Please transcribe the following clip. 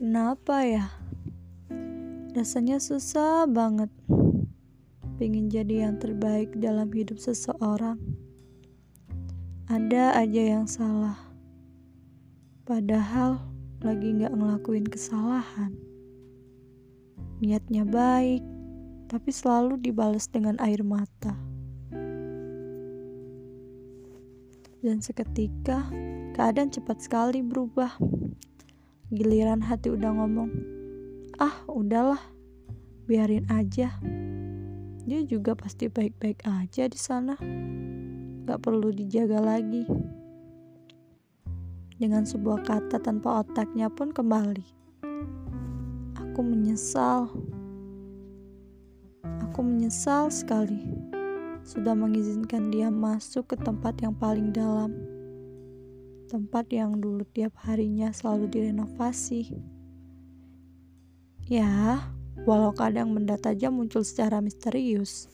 Kenapa ya? Rasanya susah banget. Pengen jadi yang terbaik dalam hidup seseorang. Ada aja yang salah. Padahal lagi gak ngelakuin kesalahan. Niatnya baik, tapi selalu dibalas dengan air mata. Dan seketika, keadaan cepat sekali berubah. Giliran hati udah ngomong, ah udahlah, biarin aja. Dia juga pasti baik-baik aja di sana. Gak perlu dijaga lagi. Dengan sebuah kata tanpa otaknya pun kembali. Aku menyesal. Aku menyesal sekali sudah mengizinkan dia masuk ke tempat yang paling dalam tempat yang dulu tiap harinya selalu direnovasi. Ya, walau kadang benda tajam muncul secara misterius.